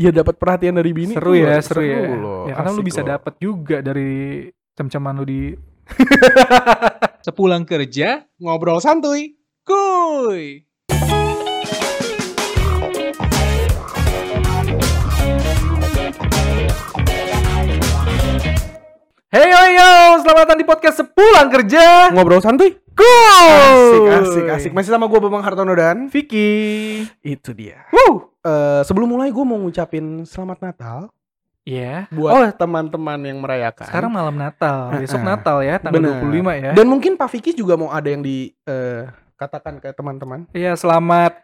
ya dapat perhatian dari bini seru tuh ya, seru, ya. loh, ya karena lu bisa dapat juga dari cem-ceman lu di Sepulang kerja, ngobrol santuy. Kuy. Hey yo yo, selamat datang di podcast sepulang kerja. ngobrol santuy Cool. asik asik asik masih sama gue Bambang Hartono dan Vicky. itu dia Woo! Eh, sebelum mulai gue mau ngucapin selamat Natal Iya. buat Oh, teman-teman yang merayakan sekarang malam Natal. Besok Uh-uh. Natal ya, tanggal Bener. 25 ya. dan mungkin Pak Vicky juga mau ada yang di eh, katakan ke teman-teman Iya, selamat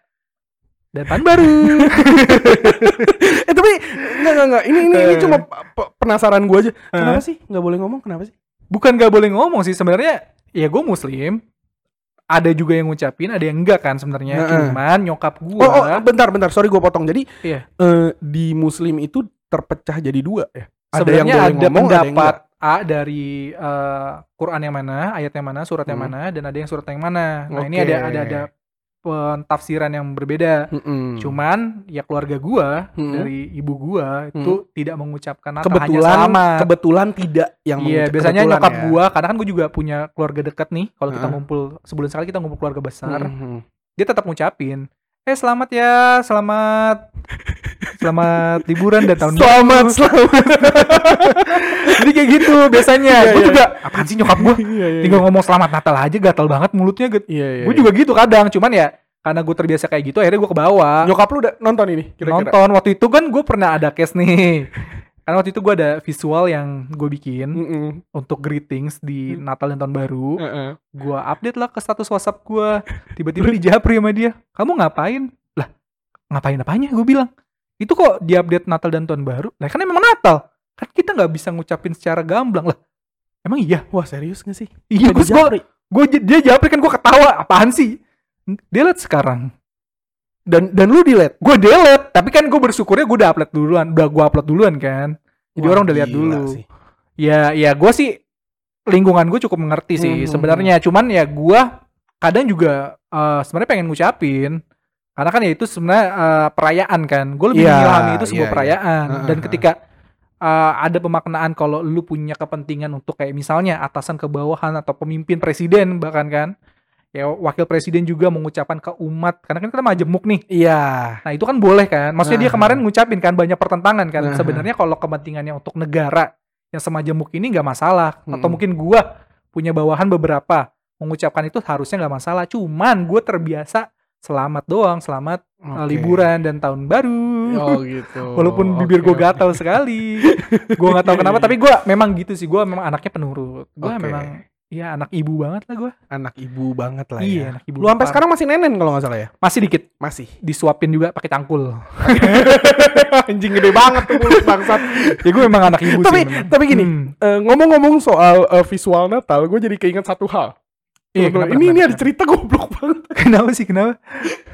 dan tahun baru. eh tapi enggak enggak enggak ini ini, ini Eh. cuma pe- penasaran gue aja kenapa Hah? sih nggak boleh ngomong kenapa sih Bukan gak boleh ngomong sih sebenarnya. Ya gue muslim. Ada juga yang ngucapin, ada yang enggak kan sebenarnya. Heeh. Cuman nyokap oh, gua oh bentar bentar sorry gue potong jadi Iya. eh, di Muslim itu terpecah jadi dua ya ada yang boleh ada ngomong ada yang pendapat. A dari eh, Quran yang mana, ayat yang mana, surat yang Hmm. mana, dan ada yang surat yang mana. Nah ini Oke. ada ada ada pentafsiran yang berbeda. Mm-mm. Cuman ya keluarga gua Hmm. dari ibu gua itu tidak mengucapkan Natal hanya kebetulan selamat. kebetulan tidak yang Iya, biasanya nyokap ya. gua, karena kan gua juga punya keluarga dekat nih. Kalau kita ngumpul sebulan sekali kita ngumpul keluarga besar, Mhm. dia tetap ngucapin, "Eh, selamat ya, selamat selamat liburan dan tahun selamat baru." selamat Jadi kayak gitu biasanya. Iya, Gue iya. juga apaan sih nyokap gua? Iya, iya, Tinggal ngomong selamat Natal aja gatal banget mulutnya gitu. iya, iya, Gue iya. juga gitu kadang, cuman ya karena gue terbiasa kayak gitu akhirnya gue ke bawah. nyokap lu udah nonton ini kira-kira Nonton waktu itu kan gue pernah ada case nih. Karena waktu itu gue ada visual yang gue bikin Mm-mm. untuk greetings di Hmm. Natal dan tahun baru. Heeh. Gue update lah ke status WhatsApp gue. Tiba-tiba dijapri sama dia. Kamu ngapain? Lah, ngapain apanya? Gue bilang. Itu kok diupdate Natal dan tahun baru? Lah kan emang Natal. Kan kita nggak bisa ngucapin secara gamblang lah. Emang iya? wah serius gak sih Iya, gue dijapri. gue dia japri kan gue ketawa. Apaan sih? Liat sekarang. dan dan lu delete Gue delete, tapi kan gue bersyukurnya gue udah upload duluan, udah gue upload duluan kan. Jadi Wah, orang udah lihat dulu. sih. Ya, ya gue sih lingkungan gue cukup mengerti sih Hmm. sebenarnya. Cuman ya gue kadang juga eh, sebenarnya pengen ngucapin. Karena kan ya itu sebenarnya eh, perayaan kan. Gue lebih Iya, memahami itu sebuah iya, iya. perayaan. Heeh, Dan ketika eh, ada pemaknaan kalau lu punya kepentingan untuk kayak misalnya atasan ke bawahan atau pemimpin presiden bahkan kan. Ya wakil presiden juga mengucapkan ke umat. Karena kan kita majemuk nih. iya Nah itu kan boleh kan. Maksudnya dia Nah. kemarin ngucapin kan banyak pertentangan kan. Nah. Sebenarnya kalau kepentingannya untuk negara yang semajemuk ini nggak masalah. Atau Mm-mm. mungkin gua punya bawahan beberapa mengucapkan itu harusnya nggak masalah. Cuman gue terbiasa selamat doang, selamat uh, Oke. liburan dan tahun baru. oh gitu Walaupun bibir Oke, gue gatal sekali, gue nggak tahu kenapa. Tapi gue memang gitu sih. Gue memang anaknya penurut. Gue Oke. memang ya anak ibu banget lah gue. anak ibu banget lah Iya, ya anak ibu. lu sampai sekarang masih nenen kalau nggak salah ya masih dikit masih disuapin juga pakai cangkul. anjing gede banget tuh mulut bangsat ya gue memang anak ibu tapi sih. memang. tapi gini Hmm. eh, ngomong-ngomong soal eh, visual Natal gue jadi keinget satu hal Iya, kenapa, ini ini kenapa, ada kenapa? cerita goblok banget Kenapa sih kenapa?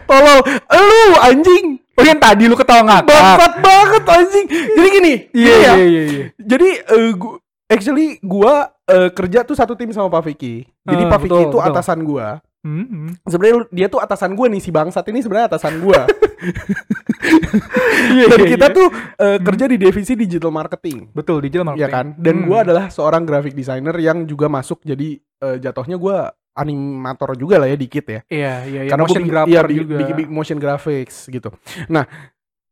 tolol lu anjing Oh yang tadi lu ketawa ngakak. bangsat banget anjing jadi gini Iya ya, iya iya. iya. jadi eh, gua, actually gua eh, kerja tuh satu tim sama Pak Vicky jadi Eh, Pak Vicky betul, itu betul. atasan gua Hmm, hmm. sebenarnya dia tuh atasan gua nih si bangsat ini sebenarnya atasan gua Iya, dan iya, kita iya. tuh eh, kerja di divisi digital marketing betul di jalan ya kan dan Hmm. gua adalah seorang graphic designer yang juga masuk jadi eh, jatuhnya gua animator juga lah ya dikit ya Iya iya iya. karena motion iya, bi- juga. bikin, bikin motion graphics gitu nah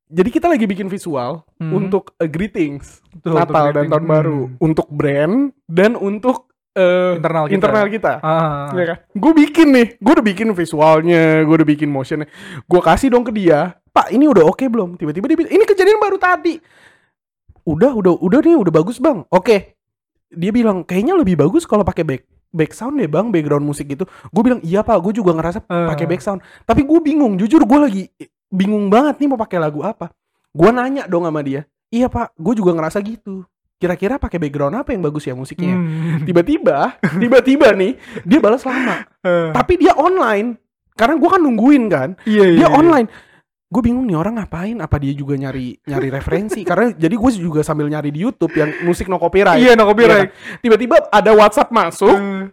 jadi kita lagi bikin visual Hmm. untuk eh, greetings Betul, Natal betul, dan greeting. tahun baru Hmm. untuk brand dan untuk eh, internal kita. internal kita. Ah. Ya kan? Gue bikin nih, gue udah bikin visualnya, gue udah bikin motionnya, gue kasih dong ke dia. Pak, ini udah oke belum? Tiba-tiba dia bilang, ini kejadian baru tadi. Udah, udah, udah nih, udah bagus bang. Oke. Dia bilang kayaknya lebih bagus kalau pakai back back sound deh bang, background musik itu. Gue bilang iya pak, gue juga ngerasa Eh. pakai back sound. Tapi gue bingung, jujur gue lagi bingung banget nih mau pakai lagu apa. Gue nanya dong sama dia. Iya pak, gue juga ngerasa gitu. Kira-kira pakai background apa yang bagus ya musiknya? Hmm. tiba-tiba tiba-tiba nih dia balas lama Eh. tapi dia online karena gua kan nungguin kan Iya iya. dia iya. online gue bingung nih orang ngapain apa dia juga nyari nyari referensi karena jadi gue juga sambil nyari di YouTube yang musik no copyright Iya no copyright. Iya. tiba-tiba ada WhatsApp masuk Eh.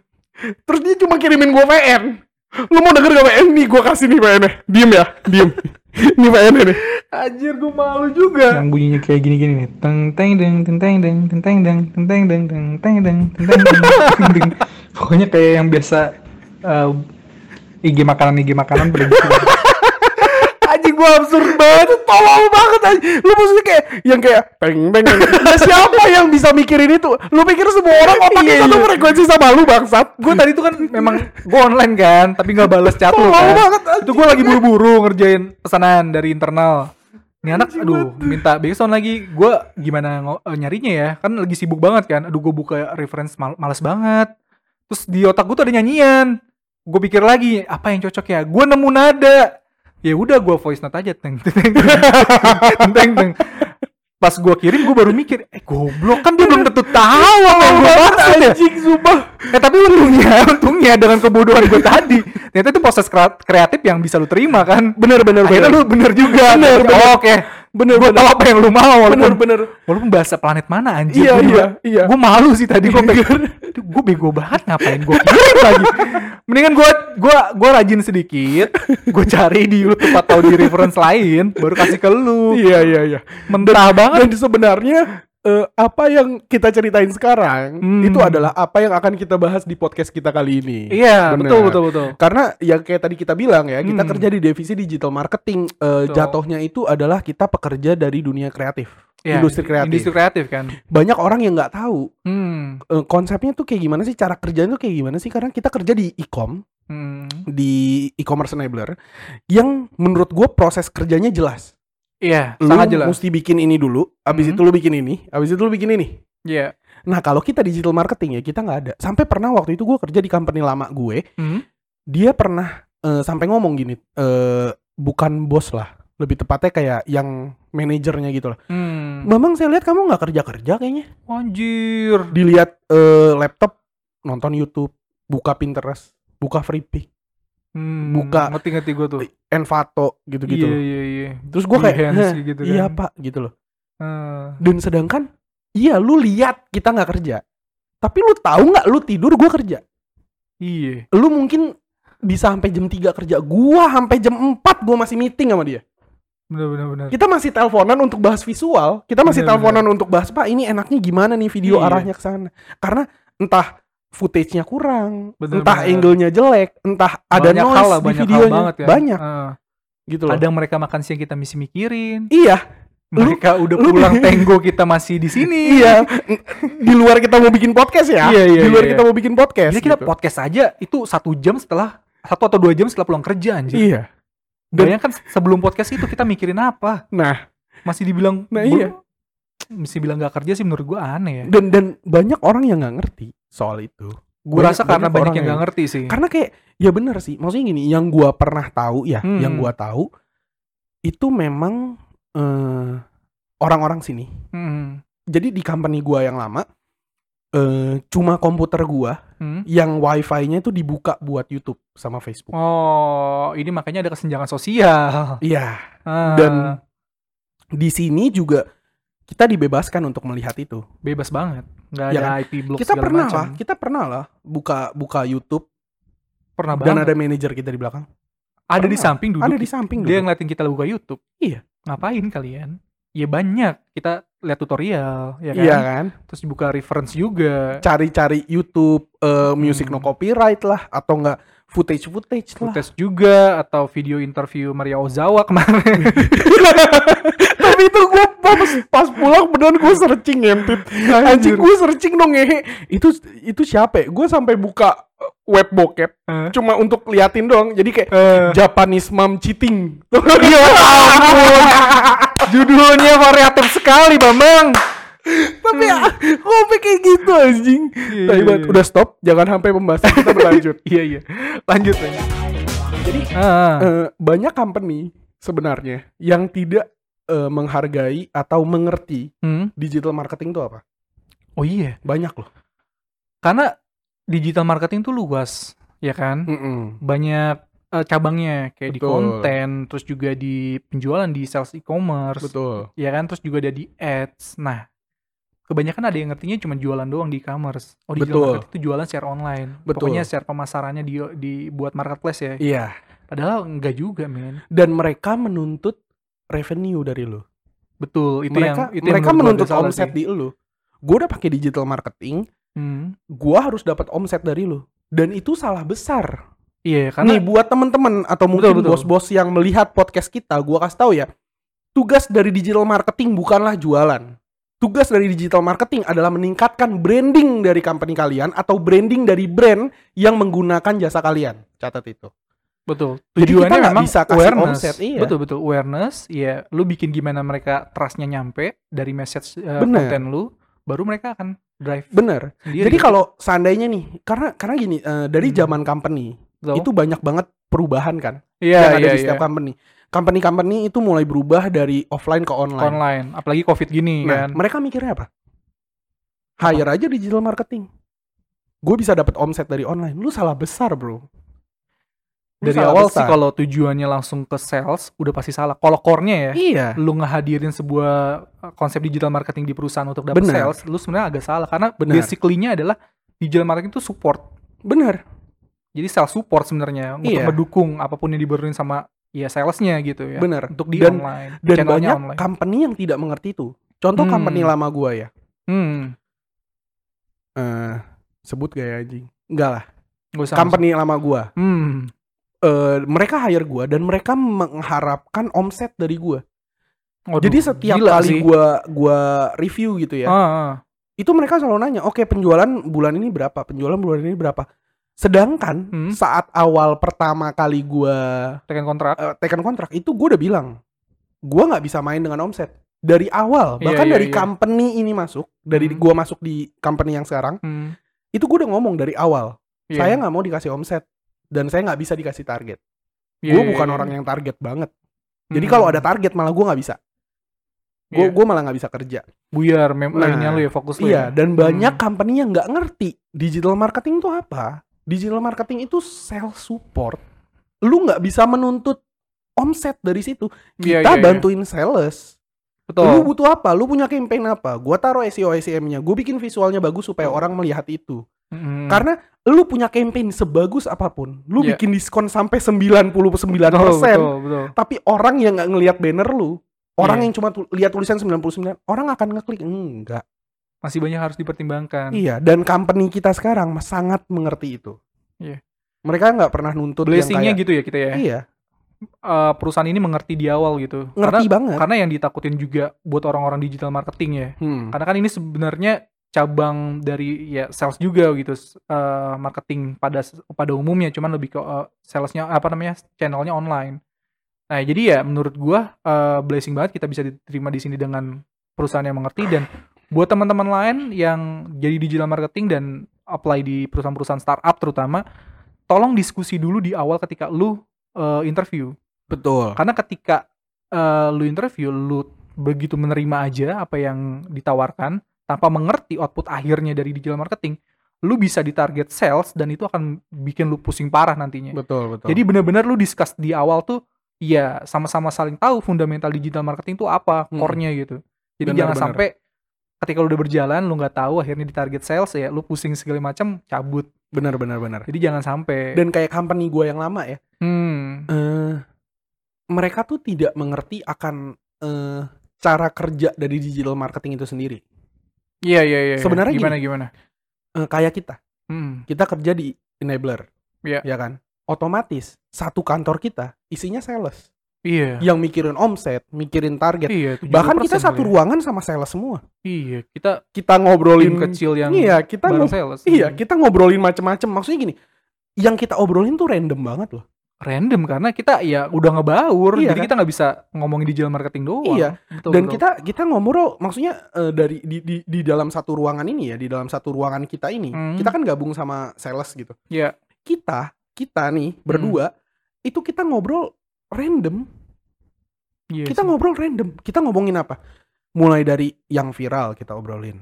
terus dia cuma kirimin gue VN lu mau denger gak VN nih gue kasih nih VN -nya. diem ya diem Ini PN nih. Anjir gue malu juga. yang bunyinya kayak gini-gini nih teng teng deng teng teng deng teng teng deng teng teng deng teng teng deng teng teng deng teng deng. pokoknya kayak yang biasa eh, IG makanan IG makanan pada gitu gue absurd banget. Tolol banget aja. Lu maksudnya kayak yang kayak peng peng. peng. Nah, siapa yang bisa mikirin itu? Lu pikir semua orang otaknya Iya, satu iya. frekuensi sama lu bangsat? Gue tadi tuh kan memang gue online kan, tapi nggak balas chat lu kan. banget, Itu gue lagi buru-buru ngerjain pesanan dari internal. Ini anak, aduh, minta backsound lagi. Gue gimana eh, nyarinya ya? Kan lagi sibuk banget kan. Aduh, gue buka reference mal- males banget. Terus di otak gue tuh ada nyanyian. Gue pikir lagi, apa yang cocok ya? Gue nemu nada. Ya udah, gue voice note aja. Teng, teng, teng, teng. Pas gue kirim, gue baru mikir, eh goblok kan dia belum tentu tahu apa yang gue maksud ya. Anjing sumpah. Eh tapi untungnya, untungnya dengan kebodohan gue tadi, ternyata itu proses krea- kreatif yang bisa lu terima kan. Bener bener Akhirnya bener. lu bener juga. Bener, bener. Oh, Oke. Bener, Gue tahu apa yang lu mau walaupun, Bener bener. walaupun bahasa planet mana anjir. Iya, Gua iya, iya. Gue malu sih tadi gue pikir, gue bego banget ngapain gue kirim lagi. Mendingan gue gua gua rajin sedikit, gue cari di YouTube atau di reference lain, baru kasih ke lu. Iya iya iya. Mentah banget. Dan sebenarnya eh, apa yang kita ceritain sekarang Hmm. itu adalah apa yang akan kita bahas di podcast kita kali ini. Iya, Bener. betul betul betul. Karena yang kayak tadi kita bilang ya, kita Hmm. kerja di divisi digital marketing. Eh, Betul. jatuhnya itu adalah kita pekerja dari dunia kreatif, Iya, industri kreatif. Industri kreatif kan. Banyak orang yang nggak tahu Hmm. eh, konsepnya tuh kayak gimana sih, cara kerjanya tuh kayak gimana sih? Karena kita kerja di e-com, Hmm. di e-commerce enabler, yang menurut gue proses kerjanya jelas. Iya, Lu sangat jelas. mesti bikin ini dulu, abis Hmm. itu lu bikin ini, abis itu lu bikin ini. Iya. Nah kalau kita digital marketing ya kita nggak ada. Sampai pernah waktu itu gue kerja di company lama gue, Hmm. dia pernah eh, sampai ngomong gini, eh, bukan bos lah, lebih tepatnya kayak yang manajernya gitu loh. Hmm. Memang saya lihat kamu nggak kerja kerja kayaknya. Anjir. Dilihat eh, laptop, nonton YouTube, buka Pinterest, buka Freepik, Hmm. Buka. Ngerti-ngerti gue tuh. Envato gitu-gitu. Iya, iya, iya. Terus gue kayak, Behance "Hah, gitu iya kan." pak, gitu loh. Hmm. Dan sedangkan, iya lu lihat kita nggak kerja, tapi lu tahu nggak lu tidur gue kerja. Iya. lu mungkin bisa sampai jam 3 kerja gua sampai jam 4 gua masih meeting sama dia Benar benar benar. kita masih teleponan untuk bahas visual kita masih Bener, teleponan untuk bahas pak ini enaknya gimana nih video Iya. arahnya ke sana karena entah footage-nya kurang Bener, entah bener. angle-nya jelek entah ada banyak noise hal lah, di banyak hal videonya banget kan. banyak Heeh. gitu loh Kadang mereka makan siang kita masih mikirin. iya Lu- Mereka udah lu- pulang tenggo kita masih di sini. iya di luar kita mau bikin podcast ya Iya, iya, di luar iya, kita mau bikin podcast Jadi kita gitu. podcast aja itu satu jam setelah satu atau dua jam setelah pulang kerja anjir. iya Dan- Bayangkan sebelum podcast itu kita mikirin apa? nah Masih dibilang Nah, iya. Mesti bilang gak kerja sih menurut gua aneh ya. dan dan banyak orang yang nggak ngerti soal itu Gue rasa karena banyak banyak yang yang- gak ngerti sih. Karena kayak ya bener sih. Maksudnya gini, yang gua pernah tahu ya, Hmm. yang gua tahu itu memang eh, orang-orang sini. Hmm. Jadi di company gua yang lama eh cuma komputer gua Hmm. yang wifi-nya itu dibuka buat YouTube sama Facebook. Oh, ini makanya ada kesenjangan sosial. Iya. Ah, Dan di sini juga kita dibebaskan untuk melihat itu. bebas banget, nggak Ya ada kan? IP block kita pernah macam. lah, kita pernah lah buka buka YouTube Pernah dan banget. ada manajer kita di belakang. Ada di pernah. samping duduk. Ada di samping Dia dulu. ngeliatin kita buka YouTube. Iya. Ngapain kalian? Ya banyak. Kita lihat tutorial, ya kan? Iya kan? Terus buka reference juga. cari-cari YouTube eh, music no Hmm. copyright lah atau enggak footage footage lah. Footage juga atau video interview Maria Ozawa kemarin. Tapi itu gue pas, pas pulang beneran gue searching ngentit. Anjing gue searching dong ngehe. Itu itu siapa? Gue sampai buka eh, web bokep Eh. cuma untuk liatin doang. Jadi kayak Eh, Japanese mom cheating. ya ampun. Judulnya variatif sekali, Bambang. Tapi ah, kok sampai kayak gitu anjing. Tapi iya, buat- iya. udah stop, jangan sampai pembahasan kita berlanjut. Iya, iya. Lanjut, lanjut. Jadi Ah, eh, banyak company sebenarnya yang tidak eh, menghargai atau mengerti hmm. digital marketing itu apa? Oh iya, Banyak loh. karena digital marketing tuh luas, ya kan? Mm-mm. Banyak eh, cabangnya kayak di Betul. konten, terus juga di penjualan di sales e-commerce, Betul. ya kan? Terus juga ada di ads. Nah, kebanyakan ada yang ngertinya cuma jualan doang di e-commerce. Oh, digital Betul. marketing itu jualan secara online. Betul. Pokoknya secara pemasarannya di dibuat marketplace ya. Iya. Padahal enggak juga, men. Dan mereka menuntut revenue dari lu. Betul, itu mereka yang itu yang mereka gua menuntut omset sih. di lu. Gue udah pakai digital marketing, Hmm. gua harus dapat omset dari lu. Dan itu salah besar. Iya, karena Nih buat temen-temen atau mungkin bos-bos yang melihat podcast kita, gua kasih tahu ya. Tugas dari digital marketing bukanlah jualan. Tugas dari digital marketing adalah meningkatkan branding dari company kalian atau branding dari brand yang menggunakan jasa kalian. Catat itu. Betul. Jadi Tujuannya kita nggak memang bisa kasih awareness. omset, iya. Betul, betul. Awareness, ya lu bikin gimana mereka trustnya nyampe dari message eh, Bener. konten lu, baru mereka akan drive Bener. sendiri. Jadi kalau seandainya nih, karena karena gini, eh, dari Hmm. zaman company Betul. itu banyak banget perubahan kan iya, yang ada iya, di setiap iya. company. Company-company itu mulai berubah dari offline ke online. online, apalagi covid gini Nah, kan. mereka mikirnya apa? Hire aja digital marketing. Gue bisa dapat omset dari online. Lu salah besar, Bro. Lu Dari awal sih besar. kalau tujuannya langsung ke sales udah pasti salah. Kalau core-nya ya, Iya. lu ngehadirin sebuah uh, konsep digital marketing di perusahaan untuk dapat Bener. sales, lu sebenarnya agak salah karena Bener. basically-nya adalah digital marketing itu support. Bener. Jadi sales support sebenarnya untuk Iya. mendukung apa pun yang dibutuhin sama ya salesnya gitu ya. Bener. Untuk di Dan- online, Dan banyak online. company yang tidak mengerti itu. Contoh Hmm. company lama gua ya. Hmm, Eh, sebut gak ya anjing? Enggak lah. gak usah. company lama gua. Hmm, Eh, mereka hire gua dan mereka mengharapkan omset dari waduh, Jadi setiap gila kali sih. gua review gitu ya. Ah, ah. itu mereka selalu nanya, oke penjualan bulan ini berapa, penjualan bulan ini berapa. Sedangkan Hmm. saat awal pertama kali gua tekan kontrak. eh, tekan kontrak itu gua udah bilang, gua nggak bisa main dengan omset dari awal. Iya, Bahkan iya, dari iya. company ini masuk, dari Hmm. gua masuk di company yang sekarang, Hmm, itu gua udah ngomong dari awal, iya. saya nggak mau dikasih omset dan saya nggak bisa dikasih target. Iya, Gua iya, bukan iya. orang yang target banget. Jadi Hmm. kalau ada target malah gua nggak bisa. Gua Iya. gua malah nggak bisa kerja. buyar mem Nah, ininya lu ya fokus lu Iya, ya. dan banyak Hmm. company yang nggak ngerti digital marketing itu apa. Digital marketing itu sales support. Lu nggak bisa menuntut omset dari situ. Iya, Kita iya, iya. bantuin sales. Betul. Lu butuh apa? Lu punya campaign apa? Gua taruh SEO SEM-nya. Gue bikin visualnya bagus supaya orang melihat itu. Karena lu punya campaign sebagus apa pun, lu Iya. bikin diskon sampai 99%, betul, betul, betul. tapi orang yang nggak ngelihat banner lu, orang Iya. yang cuma tu- lihat tulisan 99, orang akan ngeklik. Enggak. Masih banyak harus dipertimbangkan. Iya, dan company kita sekarang sangat mengerti itu. Iya. Mereka nggak pernah nuntut yang Blessingnya kayak, gitu ya kita ya. Iya, Eh, perusahaan ini mengerti di awal gitu. ngerti karena, banget. karena yang ditakutin juga buat orang-orang digital marketing ya. Hmm. Karena kan ini sebenarnya cabang dari ya sales juga gitu eh, marketing pada pada umumnya cuman lebih ke eh, salesnya apa namanya channelnya online. Nah jadi ya menurut gua eh, blessing banget kita bisa diterima di sini dengan perusahaan yang mengerti dan buat teman-teman lain yang jadi digital marketing dan apply di perusahaan-perusahaan startup terutama tolong diskusi dulu di awal ketika lu eh, interview Betul. karena ketika eh, lu interview lu begitu menerima aja apa yang ditawarkan tanpa mengerti output akhirnya dari digital marketing lu bisa ditarget sales dan itu akan bikin lu pusing parah nantinya Betul, betul. jadi benar-benar lu discuss di awal tuh ya sama-sama saling tahu fundamental digital marketing itu apa Hmm. core-nya gitu jadi Benar, jangan benar. sampai ketika lu udah berjalan lu nggak tahu akhirnya ditarget sales ya lu pusing segala macam cabut benar benar benar. jadi jangan sampai Dan kayak company gue yang lama ya, hmm, eh mereka tuh tidak mengerti akan eh cara kerja dari digital marketing itu sendiri. Iya iya iya Sebenarnya gimana gimana Eh, kayak kita, hmm. kita kerja di enabler, Iya. ya kan? Otomatis satu kantor kita isinya sales, iya yang mikirin omset, mikirin target. Iya, Bahkan kita 70% satu ya. ruangan sama sales semua. Iya, kita Kita tim ngobrolin kecil yang Iya, kita ngob- sales. Iya, Hmm. kita ngobrolin macem-macem. Maksudnya gini, yang kita obrolin tuh random banget loh. Random karena kita ya udah ngebaur, Iya, jadi kan? kita nggak bisa ngomongin digital marketing doang. Iya, Betul, Dan betul. kita kita ngobrol, maksudnya eh, dari di, di di dalam satu ruangan ini ya, di dalam satu ruangan kita ini, Hmm. kita kan gabung sama sales gitu. Iya. Kita kita nih berdua itu kita ngobrol random. Iya kita ngobrol random. Kita ngomongin apa? Mulai dari yang viral kita obrolin.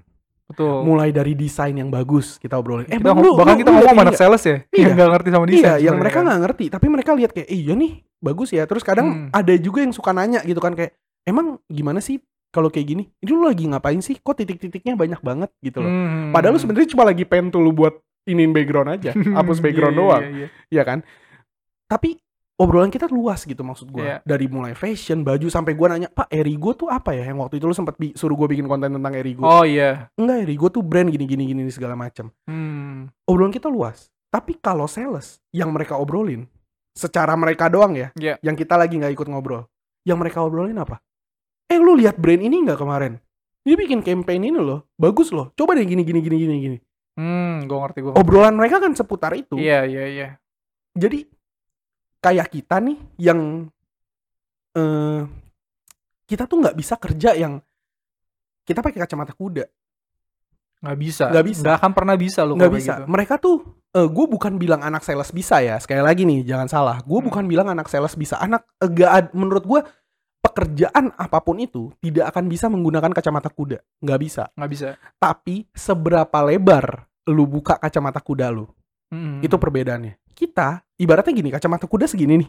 Betul. Mulai dari desain yang bagus kita obrolin. Eh, kita Bang, lu- bahkan lu- kita ngomong anak ini sales ya, Iya. yang nggak ngerti sama desain. Iya, yang mereka kan. nggak ngerti, tapi mereka lihat kayak, iya nih bagus ya. Terus kadang Hmm. ada juga yang suka nanya gitu kan kayak, emang gimana sih kalau kayak gini? Ini lu lagi ngapain sih? Kok titik-titiknya banyak banget gitu loh. Hmm. Padahal lu sebenarnya cuma lagi pen tuh lu buat iniin background aja, hapus background Iya, doang, iya, iya. ya kan? Tapi obrolan kita luas gitu maksud gue Iya. dari mulai fashion baju sampai gue nanya pak Erigo tuh apa ya yang waktu itu lu sempat bi- suruh gue bikin konten tentang Erigo Oh iya. enggak Erigo tuh brand gini gini gini segala macam Hmm. obrolan kita luas tapi kalau sales yang mereka obrolin secara mereka doang ya Iya. yang kita lagi nggak ikut ngobrol yang mereka obrolin apa eh lu lihat brand ini nggak kemarin dia bikin campaign ini loh bagus loh coba deh gini gini gini gini gini Hmm, gue ngerti gue. obrolan mereka kan seputar itu Iya, iya, iya. jadi kayak kita nih yang eh kita tuh nggak bisa kerja yang kita pakai kacamata kuda Nggak bisa. Nggak bisa. Nggak akan pernah bisa lu nggak bisa gitu. mereka tuh gue bukan bilang anak sales bisa ya sekali lagi nih jangan salah gue Hmm. bukan bilang anak sales bisa anak eh, ad- menurut gue pekerjaan apa pun itu tidak akan bisa menggunakan kacamata kuda nggak bisa Nggak bisa. tapi seberapa lebar lu buka kacamata kuda lu Hmm. itu perbedaannya kita ibaratnya gini kacamata kuda segini nih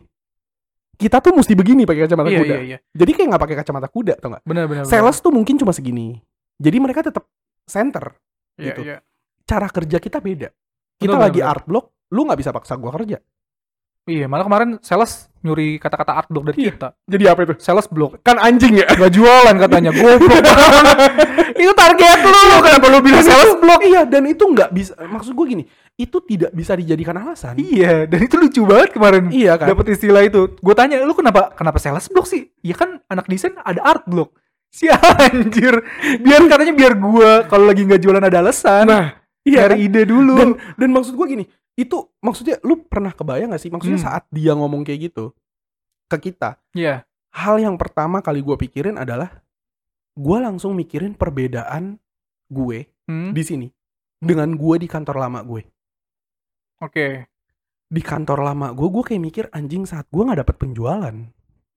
kita tuh mesti begini pakai kacamata Iya, kuda iya, iya. jadi kayak nggak pakai kacamata kuda tau nggak Benar, benar. sales tuh mungkin cuma segini jadi mereka tetap center Iya, gitu. iya. cara kerja kita beda kita lagi benar, art block lu nggak bisa paksa gua kerja Iya, malah kemarin sales nyuri kata-kata art block dari Iya. kita. jadi apa itu Sales block. kan anjing ya Gak jualan katanya. Goblok. itu target lu. Kenapa lu bilang sales block? iya dan itu nggak bisa maksud gue gini itu tidak bisa dijadikan alasan Iya, dan itu lucu banget kemarin. iya kan Dapat istilah itu. Gue tanya, lu kenapa kenapa sales block sih? Iya kan anak desain ada art block. Si anjir. Biar katanya biar gua kalau lagi nggak jualan ada alasan. nah iya kan? Cari ide dulu. dan dan maksud gue gini itu maksudnya lu pernah kebayang gak sih maksudnya Hmm. saat dia ngomong kayak gitu ke kita Iya. hal yang pertama kali gue pikirin adalah gue langsung mikirin perbedaan gue Hmm, di sini dengan gue di kantor lama gue Oke. di kantor lama gue gue kayak mikir anjing saat gue nggak dapet penjualan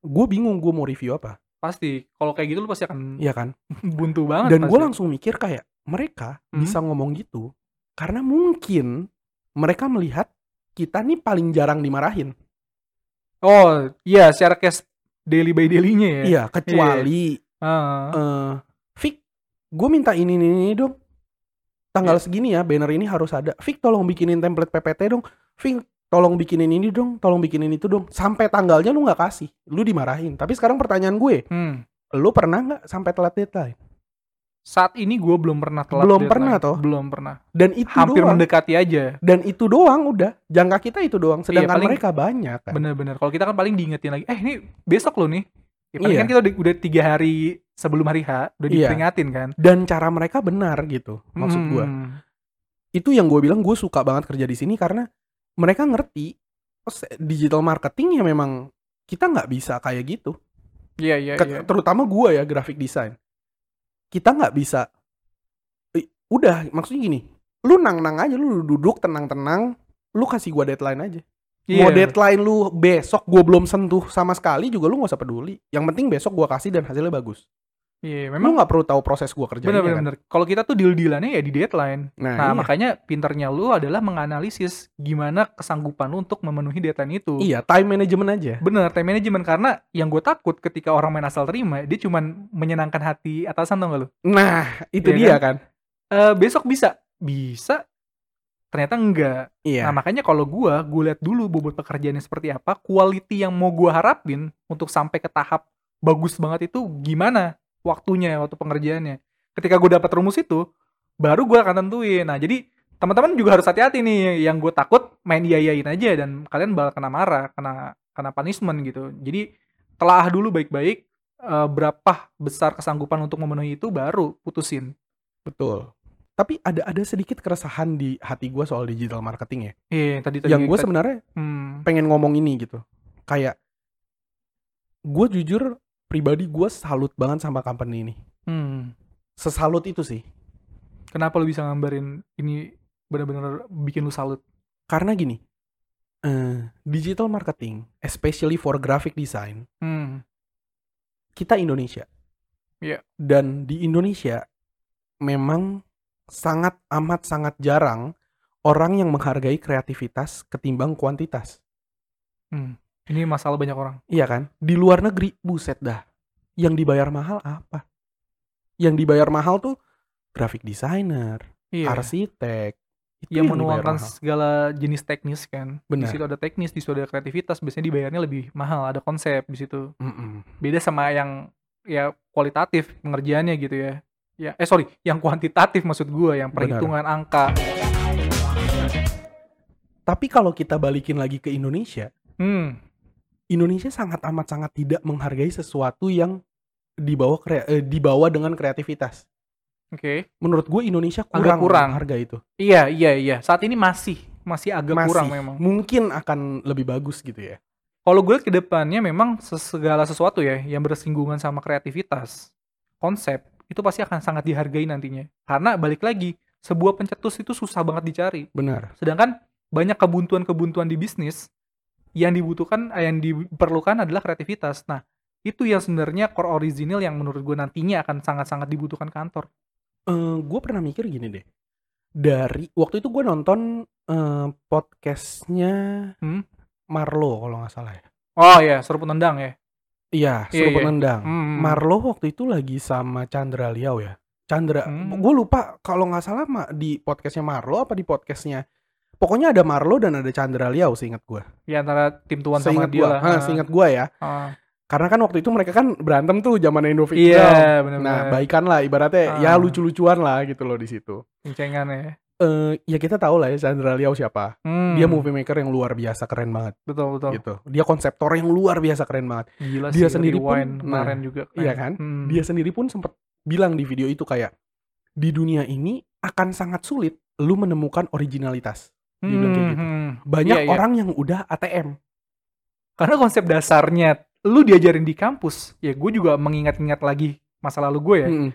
gue bingung gue mau review apa Pasti. Kalau kayak gitu lu pasti akan Iya kan buntu banget. dan gue langsung mikir kayak mereka Hmm. bisa ngomong gitu karena mungkin mereka melihat kita nih paling jarang dimarahin Oh, iya secara case daily by daily-nya ya. iya kecuali Ah. eh Vic, gue minta ini, ini, ini dong. Tanggal Iya. segini ya, banner ini harus ada. Vic, tolong bikinin template PPT dong. Vic, tolong bikinin ini dong, tolong bikinin itu dong. Sampai tanggalnya lu nggak kasih, lu dimarahin. Tapi sekarang pertanyaan gue, Hmm. lu pernah nggak sampai telat deadline? Saat ini gue belum pernah telat Belum deadline. pernah toh? Belum pernah. Dan itu Hampir doang. mendekati aja. Dan itu doang udah. Jangka kita itu doang. Sedangkan paling- mereka banyak kan. Bener-bener. Kalau kita kan paling diingetin lagi. Eh ini besok lo nih. Ya, paling Iya. kan kita udah, udah tiga hari sebelum hari H udah Iya. diperingatin kan. Dan cara mereka benar gitu. Maksud gue. Hmm. Itu yang gue bilang gue suka banget kerja di sini karena mereka ngerti oh, digital marketing ya memang kita nggak bisa kayak gitu. Iya iya Ke- iya. terutama gue ya graphic design kita nggak bisa Eh, udah maksudnya gini lu nang nang aja lu duduk tenang tenang lu kasih gue deadline aja. Iya. mau deadline lu besok gue belum sentuh sama sekali juga lu nggak usah peduli. Yang penting besok gue kasih dan hasilnya bagus Iya, memang memang lu nggak perlu tahu proses gue kerja bener bener bener. Kalau kita tuh deal dealannya ya di deadline. nah, Nah, iya. makanya pinternya lu adalah menganalisis gimana kesanggupan lu untuk memenuhi deadline itu. iya time management aja Bener, time management karena yang gue takut ketika orang main asal terima, dia cuman menyenangkan hati atasan tau gak lu? nah itu Iya dia kan, Eh besok bisa, bisa, ternyata enggak. iya Nah makanya kalau gue, gue lihat dulu bobot pekerjaannya seperti apa, quality yang mau gue harapin untuk sampai ke tahap bagus banget itu gimana waktunya, waktu pengerjaannya. Ketika gue dapat rumus itu, baru gue akan tentuin. Nah jadi teman-teman juga harus hati-hati nih, yang gue takut main iya-iyain aja dan kalian bakal kena marah, kena kena punishment gitu. Jadi telah dulu baik-baik eh, berapa besar kesanggupan untuk memenuhi itu, baru putusin. betul tapi ada ada sedikit keresahan di hati gue soal digital marketing ya Iya, tadi tadi yang gue sebenarnya hmm, pengen ngomong ini gitu kayak gue jujur pribadi gue salut banget sama company ini hmm. sesalut itu sih Kenapa lu bisa gambarin ini benar-benar bikin lu salut? karena gini eh, digital marketing especially for graphic design Hmm. kita Indonesia Iya. dan di Indonesia memang sangat amat sangat jarang orang yang menghargai kreativitas ketimbang kuantitas Hmm. Ini masalah banyak orang. Iya kan? Di luar negeri, buset dah. Yang dibayar mahal apa? Yang dibayar mahal tuh graphic designer, Iya. arsitek, Itu yang dibayar menuangkan segala jenis teknis kan. Di Benar. situ ada teknis, di situ ada kreativitas, biasanya dibayarnya lebih mahal, ada konsep di situ. Mm-mm. Beda sama yang ya kualitatif pengerjaannya gitu ya. Ya, eh sorry, yang kuantitatif maksud gua, yang Benar. perhitungan angka. Tapi kalau kita balikin lagi ke Indonesia, Hmm, Indonesia sangat amat sangat tidak menghargai sesuatu yang dibawa eh, dibawa dengan kreativitas. oke. Menurut gue Indonesia Agak kurang, kurang. harga itu. Iya, iya, iya. Saat ini masih masih agak Masih. kurang memang. Mungkin akan lebih bagus gitu ya. Kalau gue lihat ke depannya memang segala sesuatu ya yang bersinggungan sama kreativitas, konsep itu pasti akan sangat dihargai nantinya. Karena balik lagi, sebuah pencetus itu susah banget dicari. Benar. Sedangkan banyak kebuntuan-kebuntuan di bisnis yang dibutuhkan eh, yang diperlukan adalah kreativitas. Nah, itu yang sebenarnya core original yang menurut gue nantinya akan sangat-sangat dibutuhkan kantor. gue pernah mikir gini deh. Dari waktu itu gue nonton eh, podcastnya Hmm? Marlo kalau nggak salah ya. Oh ya, seru penendang ya. Iya, suruh iya. penendang. Hmm. Marlo waktu itu lagi sama Chandra Liao ya. Chandra, Hmm. gue lupa kalau nggak salah di podcastnya Marlo apa di podcastnya. Pokoknya ada Marlo dan ada Chandra Liao, seingat gue. Ya antara tim tuan sama dia gue, lah. ha, seingat gue ya. Ah. Karena kan waktu itu mereka kan berantem tuh zaman Indovision. Iya, benar-benar. Nah, baikan lah ibaratnya ya Ah. lucu-lucuan lah gitu loh di situ. Cengan ya. Eh ya kita tahu lah ya Chandra Liao siapa. Hmm, Dia movie maker yang luar biasa keren banget betul betul. gitu. Dia konseptor yang luar biasa keren banget. Gila Dia sih, sendiri pun, nah, kemarin juga. keren. iya kan? Hmm. Dia sendiri pun sempat bilang di video itu kayak di dunia ini akan sangat sulit lu menemukan originalitas. Dia bilang kayak gitu. hmm. Banyak Iya, iya. orang yang udah ATM. Karena konsep dasarnya lu diajarin di kampus, ya gue juga mengingat-ingat lagi masa lalu gue ya. Mm-mm.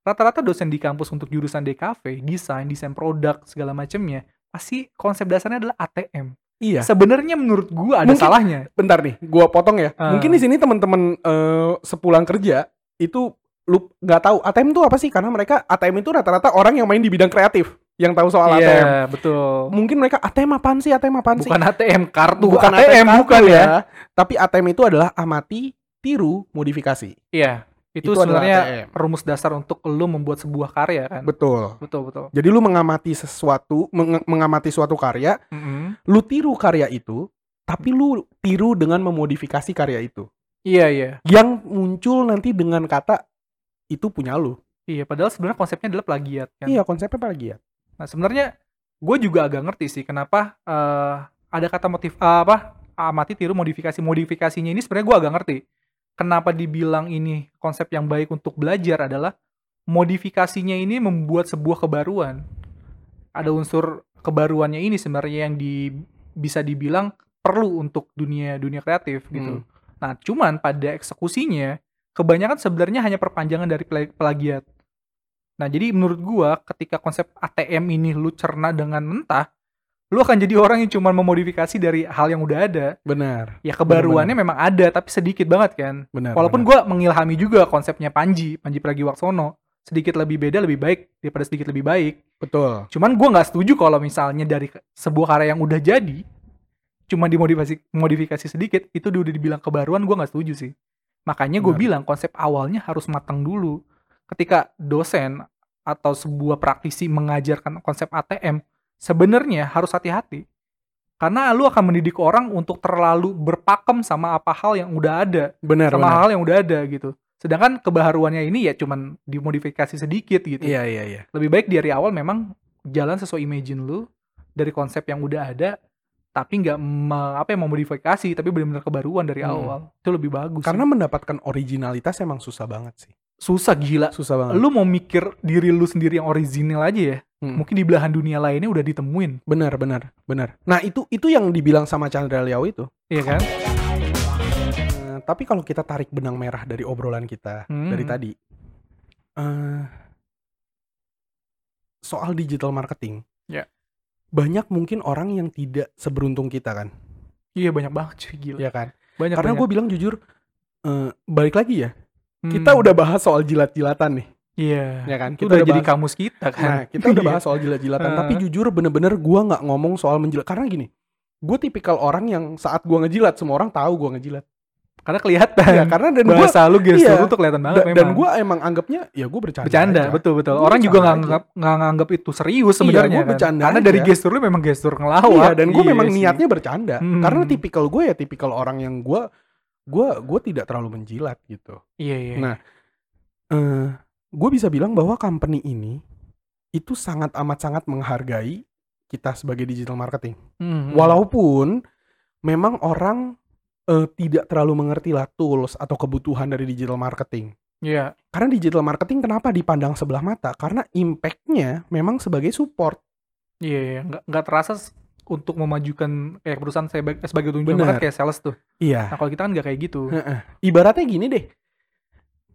Rata-rata dosen di kampus untuk jurusan DKV, desain, desain produk, segala macamnya, pasti konsep dasarnya adalah ATM. Iya. Sebenarnya menurut gue ada Mungkin- salahnya. Bentar nih, gua potong ya. Ah. Mungkin di sini teman-teman eh, sepulang kerja itu lu nggak tahu ATM itu apa sih? Karena mereka ATM itu rata-rata orang yang main di bidang kreatif yang tahu soal ATM. Iya, betul. Mungkin mereka ATM apaan sih? ATM apaan sih? Bukan ATM kartu, Bukan ATM, kartu bukan ya. Tapi ATM itu adalah amati, tiru, modifikasi. Iya. Itu, Itu sebenarnya ATM. rumus dasar untuk lu membuat sebuah karya kan. Betul. betul, betul. Jadi lu mengamati sesuatu, meng- mengamati suatu karya, Mm-mm. lu tiru karya itu, tapi lu tiru dengan memodifikasi karya itu. Iya, iya. Yang muncul nanti dengan kata itu punya lu. Iya, padahal sebenarnya konsepnya adalah plagiat kan. Iya, konsepnya apa lagi ya? Nah, sebenarnya gue juga agak ngerti sih kenapa eh, ada kata motif eh, apa amati tiru modifikasi modifikasinya ini sebenarnya gue agak ngerti. Kenapa dibilang ini konsep yang baik untuk belajar adalah modifikasinya ini membuat sebuah kebaruan. Ada unsur kebaruannya ini sebenarnya yang di bisa dibilang perlu untuk dunia dunia kreatif gitu. Hmm. Nah, cuman pada eksekusinya kebanyakan sebenarnya hanya perpanjangan dari pla- plagiat. Nah, jadi menurut gua ketika konsep ATM ini lu cerna dengan mentah, lu akan jadi orang yang cuma memodifikasi dari hal yang udah ada. Benar. Ya kebaruannya memang ada tapi sedikit banget kan. Benar. Walaupun benar. gua mengilhami juga konsepnya Panji, Panji Pragiwaksono, sedikit lebih beda lebih baik daripada sedikit lebih baik. betul. Cuman gua nggak setuju kalau misalnya dari sebuah karya yang udah jadi cuma dimodifikasi modifikasi sedikit itu udah dibilang kebaruan gua nggak setuju sih. Makanya gue Benar. bilang konsep awalnya harus matang dulu. Ketika dosen atau sebuah praktisi mengajarkan konsep ATM, sebenarnya harus hati-hati. Karena lu akan mendidik orang untuk terlalu berpakem sama apa hal yang udah ada, Benar, sama benar. hal yang udah ada gitu. Sedangkan kebaharuannya ini ya cuman dimodifikasi sedikit gitu Iya, iya, iya. lebih baik dari awal memang jalan sesuai imagine lu dari konsep yang udah ada tapi nggak apa ya memodifikasi tapi benar-benar kebaruan dari Hmm. awal itu lebih bagus Karena sih. mendapatkan originalitas emang susah banget sih. Susah gila Susah banget. lu mau mikir diri lu sendiri yang original aja ya Hmm. mungkin di belahan dunia lainnya udah ditemuin Benar, benar, benar. Nah, itu itu yang dibilang sama Chandra Liao itu. iya kan Eh, tapi kalau kita tarik benang merah dari obrolan kita Hmm. dari tadi, eh, soal digital marketing, Ya. banyak mungkin orang yang tidak seberuntung kita kan, iya banyak banget cuy gila ya kan? banyak Karena gue bilang jujur, eh, balik lagi ya, Hmm. kita udah bahas soal jilat-jilatan nih, iya ya kan? Kita udah udah jadi bahas- kamus kita kan Nah, kita udah Iya. bahas soal jilat-jilatan, tapi jujur bener-bener gua nggak ngomong soal menjilat karena gini, gue tipikal orang yang saat gua ngejilat semua orang tahu gua ngejilat. Karena kelihatan. Iya, karena dan gua bahasa lu gestur iya. lu tuh kelihatan banget da- memang. dan gue emang anggapnya ya gue bercanda. bercanda, aja. betul betul. Gua Orang juga nggak nganggap nggak nganggap itu serius Iya, sebenarnya gua kan. bercanda Karena aja. dari gestur lu memang gestur ngelawak. Iya, dan gue Iya memang sih. niatnya bercanda. Hmm. Karena tipikal gue ya tipikal orang yang gue gue gue tidak terlalu menjilat gitu. Iya iya. Nah, eh gue bisa bilang bahwa company ini itu sangat amat sangat menghargai kita sebagai digital marketing. Hmm. Walaupun memang orang eh, tidak terlalu mengerti lah tools atau kebutuhan dari digital marketing. Iya. Karena digital marketing kenapa dipandang sebelah mata? Karena impact-nya memang sebagai support. Iya, iya. nggak nggak terasa untuk memajukan kayak perusahaan saya bag- sebagai tunjuk Benar. kayak sales tuh. Iya. Nah kalau kita kan nggak kayak gitu. Ibaratnya gini deh.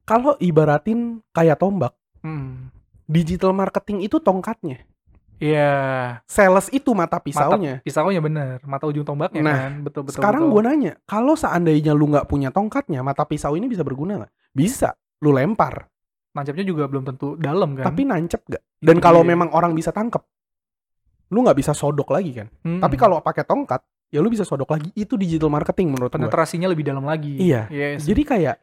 Kalau ibaratin kayak tombak, Hmm. digital marketing itu tongkatnya. Iya. Sales itu mata pisaunya. Pisaunya bener, mata ujung tombaknya Nah, kan. Betul betul. Sekarang gue nanya, kalau seandainya lu nggak punya tongkatnya, mata pisau ini bisa berguna nggak? Bisa. Lu lempar, nancapnya juga belum tentu dalam kan. tapi nancep gak? Dan Itu kalau memang orang bisa tangkep, lu nggak bisa sodok lagi kan? Hmm. Tapi kalau pakai tongkat, ya lu bisa sodok lagi. Itu digital marketing menurut gue. penetrasinya lebih dalam lagi. Iya. Yes. Jadi kayak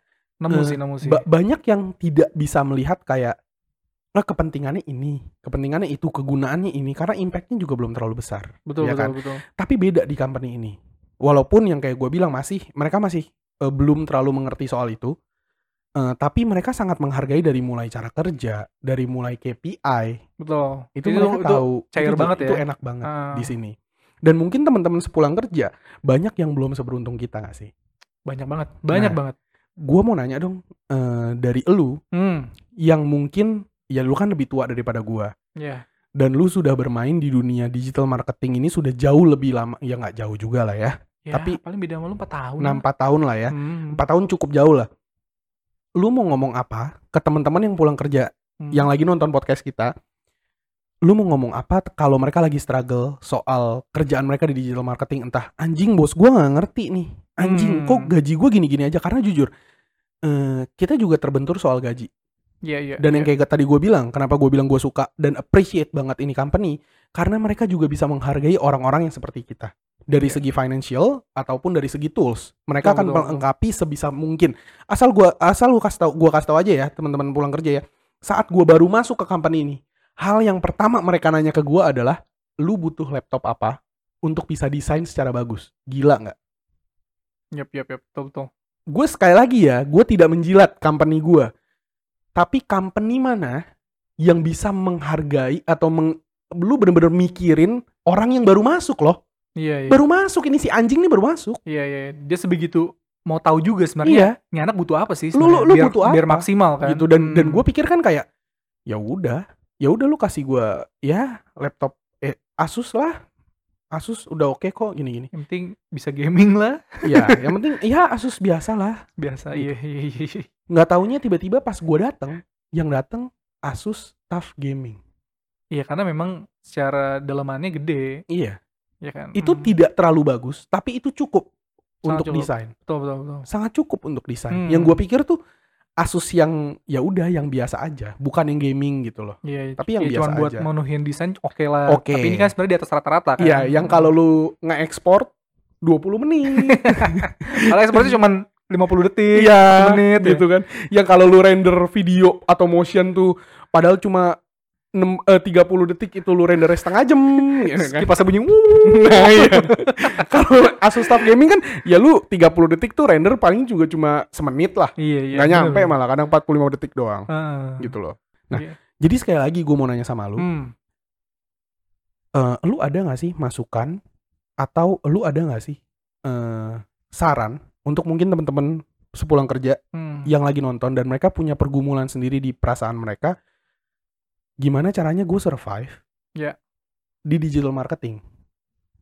nemu eh, sih, nemu sih. ba- banyak yang tidak bisa melihat kayak nah kepentingannya ini, kepentingannya itu, kegunaannya ini karena impactnya juga belum terlalu besar. betul ya betul kan? betul. Tapi beda di company ini. Walaupun yang kayak gue bilang masih mereka masih eh, belum terlalu mengerti soal itu. Eh, tapi mereka sangat menghargai dari mulai cara kerja, dari mulai KPI. Betul. Itu, mereka itu tahu cair itu, banget itu ya. enak banget Ah. di sini. Dan mungkin teman-teman sepulang kerja banyak yang belum seberuntung kita gak sih? banyak banget, banyak Nah. banget. Gue mau nanya dong eh, dari elu Hmm. yang mungkin ya lu kan lebih tua daripada gua Ya. dan lu sudah bermain di dunia digital marketing ini sudah jauh lebih lama ya nggak jauh juga lah ya Ya, Tapi- paling beda sama lu 4 tahun. enam lah. empat tahun lah ya Hmm. empat tahun cukup jauh lah lu mau ngomong apa ke teman-teman yang pulang kerja Hmm. yang lagi nonton podcast kita lu mau ngomong apa kalau mereka lagi struggle soal kerjaan mereka di digital marketing entah anjing bos gua nggak ngerti nih anjing Hmm. kok gaji gua gini-gini aja karena jujur eh, kita juga terbentur soal gaji Iya, iya. Dan yang iya. kayak tadi gue bilang, kenapa gue bilang gue suka dan appreciate banget ini company, karena mereka juga bisa menghargai orang-orang yang seperti kita. Dari Iya. segi financial ataupun dari segi tools, mereka Betul, akan betul, melengkapi sebisa mungkin. Asal gua asal lu kasih tau, gua kasih tau aja ya teman-teman pulang kerja ya. Saat gue baru masuk ke company ini, hal yang pertama mereka nanya ke gue adalah, lu butuh laptop apa untuk bisa desain secara bagus? Gila nggak? Yap, yap, yap. Betul, betul. gue sekali lagi ya, gue tidak menjilat company gue. Tapi company mana yang bisa menghargai atau meng, lu bener-bener mikirin orang yang baru masuk loh. Iya, iya. Baru masuk ini si anjing nih baru masuk. Iya, iya. Dia sebegitu mau tahu juga sebenarnya. Iya, Ini anak butuh apa sih? Lu- lu- lu biar, butuh Biar apa? maksimal kan. gitu dan dan Hmm. gue pikir kan kayak ya udah, ya udah lu kasih gue ya laptop eh Asus lah. Asus udah oke kok gini-gini. Yang penting bisa gaming lah. Ya, yang penting ya Asus biasa lah. Biasa. Gitu. Iya, iya, iya. iya. Nggak taunya tiba-tiba pas gue datang, yang datang Asus TUF Gaming. Iya, karena memang secara dalamannya gede. Iya. Ya kan. itu Hmm. tidak terlalu bagus, tapi itu cukup Sangat untuk cukup. desain. Betul, betul, betul. Sangat cukup untuk desain. Hmm. Yang gue pikir tuh Asus yang ya udah yang biasa aja, bukan yang gaming gitu loh. Iya, Tapi yang iya, biasa cuman buat aja. menuhin desain oke lah. Oke. Tapi ini kan sebenarnya di atas rata-rata kan. Iya, yang kalau lu nge-export 20 menit. kalau seperti cuman 50 detik. iya, menit ya. gitu kan. Yang kalau lu render video atau motion tuh padahal cuma 6, eh, 30 detik itu lu render setengah jam gitu kan. Kipas bunyi Nah, iya. Kalau Asus TUF Gaming kan ya lu 30 detik tuh render paling juga cuma semenit lah. Iya, iya. nggak nyampe bener. malah kadang 45 detik doang Ah. gitu loh. Nah, Iya. jadi sekali lagi gue mau nanya sama lu, Hmm. eh, lu ada nggak sih masukan atau lu ada nggak sih eh, saran untuk mungkin teman-teman sepulang kerja Hmm. yang lagi nonton dan mereka punya pergumulan sendiri di perasaan mereka, gimana caranya gue survive Ya. di digital marketing?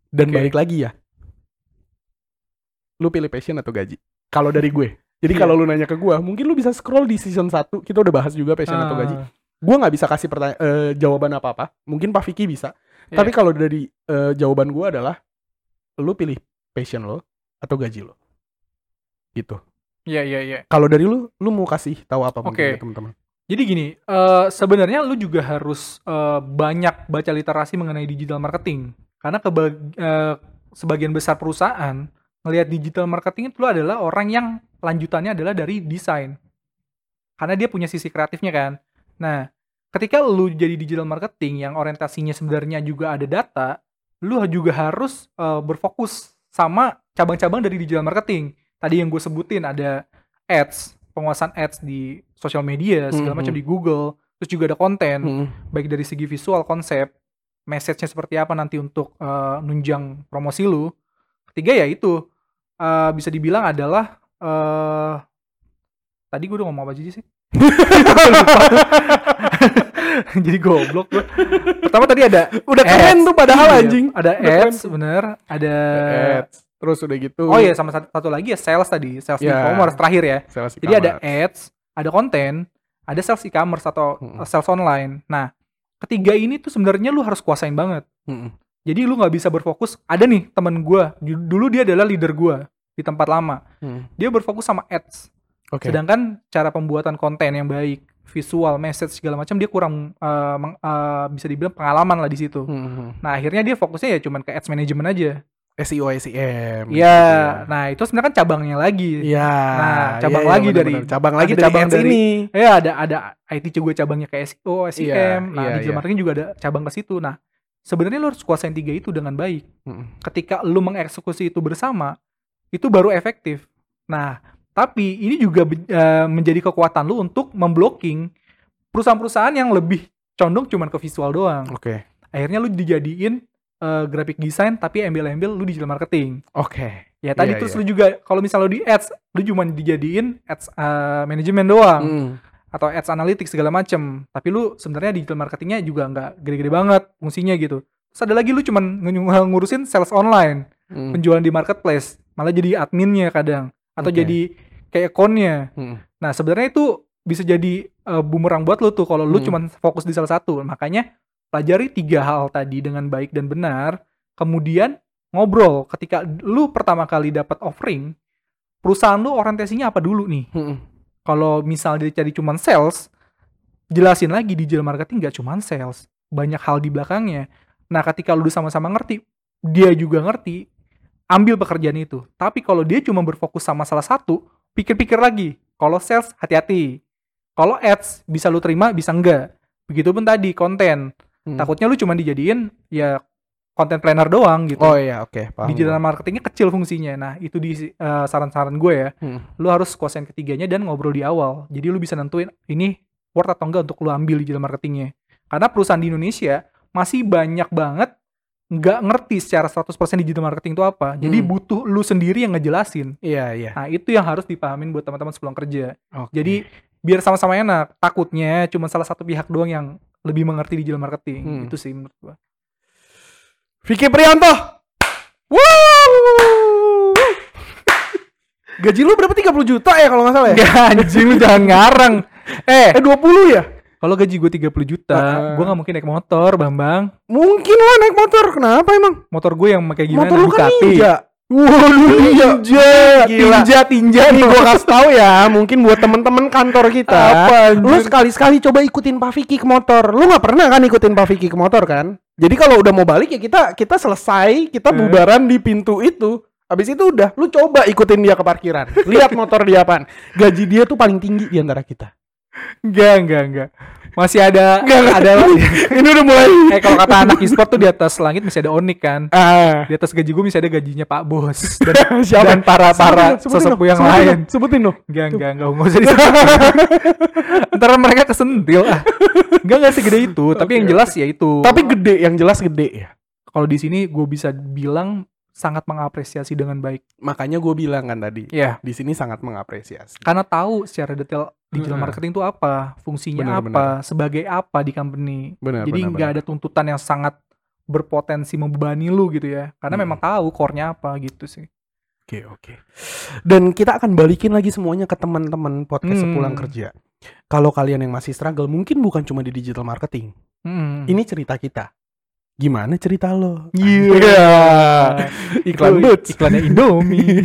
Dan Oke. balik lagi ya, lu pilih passion atau gaji? Kalau dari gue. Jadi Iya. kalau lu nanya ke gue, mungkin lu bisa scroll di season 1, kita udah bahas juga passion atau gaji. Ah, Gue nggak bisa kasih pertanya- eh, jawaban apa-apa. Mungkin Pak Vicky bisa. Iya. Tapi kalau dari eh, jawaban gue adalah, lu pilih passion lo atau gaji lo. Gitu. Iya, iya, iya. Kalau dari lu, lu mau kasih tahu apa mungkin Oke. ke teman-teman? Jadi gini, eh, sebenarnya lu juga harus eh, banyak baca literasi mengenai digital marketing. Karena eh, sebagian besar perusahaan ngelihat digital marketing itu adalah orang yang lanjutannya adalah dari desain. Karena dia punya sisi kreatifnya kan. Nah, ketika lu jadi digital marketing yang orientasinya sebenarnya juga ada data, lu juga harus eh, berfokus sama cabang-cabang dari digital marketing. Tadi yang gue sebutin ada ads, penguasaan ads di sosial media, segala Mhm. macam di Google, terus juga ada konten, Mm-mm. baik dari segi visual, konsep, message-nya seperti apa nanti untuk eh, nunjang promosi lu. Ketiga ya itu eh, bisa dibilang adalah eh tadi gue udah ngomong apa aja sih? Jadi goblok gue. Pertama tadi ada Udah keren tuh padahal Iya, anjing. Ada ads bener, ada Ads. Terus udah gitu. Oh iya sama satu, satu lagi ya sales tadi, sales Ya. e-commerce terakhir ya. Sales Jadi ada ads, ada konten, ada sales e-commerce atau Mm-mm. uh, sales online. Nah, ketiga ini tuh sebenarnya lu harus kuasain banget. Mm-mm. Jadi lu nggak bisa berfokus. Ada nih temen ju- dulu dia adalah leader gua di tempat lama. Mm. Dia berfokus sama ads. Oke. Sedangkan cara pembuatan konten yang baik, visual, message segala macam dia kurang uh, meng- uh, bisa dibilang pengalaman lah di situ. Mm-mm. Nah, akhirnya dia fokusnya ya cuman ke ads management aja. SEO SEM. Iya, nah itu sebenarnya kan cabangnya lagi. Iya. Nah, cabang iya, iya, lagi bener, dari- bener. cabang lagi dari cabang dari- ini. Ya ada ada IT juga cabangnya ke SEO, SEM. Iya, nah, iya, digital iya. marketing juga ada cabang ke situ. Nah, sebenarnya lo harus kuasain tiga itu dengan baik. Mm-mm. Ketika lu mengeksekusi itu bersama, itu baru efektif. Nah, tapi ini juga eh, menjadi kekuatan lu untuk memblocking perusahaan-perusahaan yang lebih condong cuman ke visual doang. Oke. Akhirnya lu dijadiin eh, graphic design tapi embel-embel lu digital marketing. Oke. Ya tadi Iya, terus iya. lu juga kalau misalnya lu di ads, lu cuma dijadiin ads eh, manajemen doang Mm. atau ads analytics segala macem. Tapi lu sebenarnya digital marketingnya juga nggak gede-gede banget fungsinya gitu. Terus ada lagi lu cuman ngu- ngurusin sales online, Mm. penjualan di marketplace, malah jadi adminnya kadang atau Oke. jadi kayak akunnya. Mm. Nah sebenarnya itu bisa jadi eh, bumerang buat lu tuh kalau lu Hmm. cuman fokus di salah satu. Makanya pelajari tiga hal tadi dengan baik dan benar. Kemudian ngobrol ketika lu pertama kali dapat offering, perusahaan lu orientasinya apa dulu nih? Mm. kalau misal dia cari cuman sales, jelasin lagi digital marketing nggak cuman sales, banyak hal di belakangnya. Nah, ketika lu sama-sama ngerti, dia juga ngerti, ambil pekerjaan itu. Tapi kalau dia cuma berfokus sama salah satu, pikir-pikir lagi. Kalau sales, hati-hati. Kalau ads, bisa lu terima, bisa enggak. Begitupun tadi, konten. Mm. Takutnya lu cuma dijadiin, ya, content planner doang gitu. Oh iya, oke, paham. Digital marketingnya kecil fungsinya. Nah, itu di eh, saran-saran gue ya Mm. lu harus kuasain ketiganya dan ngobrol di awal. Jadi lu bisa nentuin ini worth atau enggak untuk lu ambil digital marketingnya. Karena perusahaan di Indonesia masih banyak banget nggak ngerti secara 100% digital marketing itu apa. Jadi Hmm. butuh lu sendiri yang ngejelasin. Iya, iya. Nah, itu yang harus dipahamin buat teman-teman sebelum kerja. Oke. Jadi biar sama-sama enak. Takutnya cuma salah satu pihak doang yang lebih mengerti digital marketing. Hmm. Itu sih menurut gua. Vicky Prianto. Woo! Gaji lu berapa 30 juta ya kalau nggak salah ya? Anjing lu jangan ngarang. Eh, Eh 20 ya? kalau gaji gue 30 juta, Heeh. gua nggak mungkin naik motor, Bambang. Mungkin lah naik motor. Kenapa emang? motor gue yang kayak gimana motor lu kan Ducati. ninja. Waduh. Gila. Tinja, tinja nih gua kasih tahu ya, mungkin buat temen-temen kantor kita. Apa, anjir? lu sekali-sekali coba ikutin Pak Vicky ke motor. Lu nggak pernah kan ikutin Pak Vicky ke motor kan? Jadi kalau udah mau balik ya kita kita selesai, kita Eh. bubaran di pintu itu. Habis itu udah, lu coba ikutin dia ke parkiran. Lihat motor dia apaan. Gaji dia tuh paling tinggi di antara kita. Enggak, enggak, enggak. Masih ada Enggak, ada Ini udah mulai. eh kalau kata anak e-sport tuh di atas langit masih ada Onik kan. Ah. Di atas gaji gue masih ada gajinya Pak Bos dan, Siapa? dan para para sesepuh yang sebutin lain. dong, Sebutin dong. Enggak, enggak, enggak, enggak usah disebutin. Ntar mereka kesentil ah. Enggak enggak segede itu, tapi yang Oke, jelas ya itu. Tapi gede, yang jelas gede ya. kalau di sini gue bisa bilang sangat mengapresiasi dengan baik. Makanya gue bilang kan tadi, Ya, di sini sangat mengapresiasi. karena tahu secara detail digital Heeh. marketing itu apa, fungsinya Benar, apa, sebagai apa di company. Benar, Jadi nggak ada tuntutan yang sangat berpotensi membebani lu gitu ya. Karena Hmm. memang tahu core-nya apa gitu sih. Oke, oke. Dan kita akan balikin lagi semuanya ke teman-teman podcast Hmm. sepulang kerja. Kalau kalian yang masih struggle, mungkin bukan cuma di digital marketing. Hmm. Ini cerita kita. Gimana cerita lo? Iya. Iklan Itu Boots. Iklannya Indomie.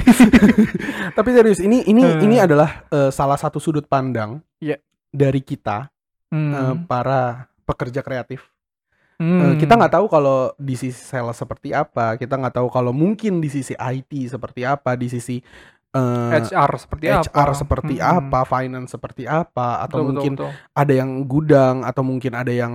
Tapi serius, ini ini Hmm. ini adalah eh, salah satu sudut pandang Iya. dari kita Hmm. eh, para pekerja kreatif Hmm. Eh, kita nggak tahu kalau di sisi sales seperti apa, kita nggak tahu kalau mungkin di sisi IT seperti apa, di sisi eh, HR seperti apa? HR seperti Hmm. apa, finance seperti apa, atau Betul, betul, mungkin betul. ada yang gudang, atau mungkin ada yang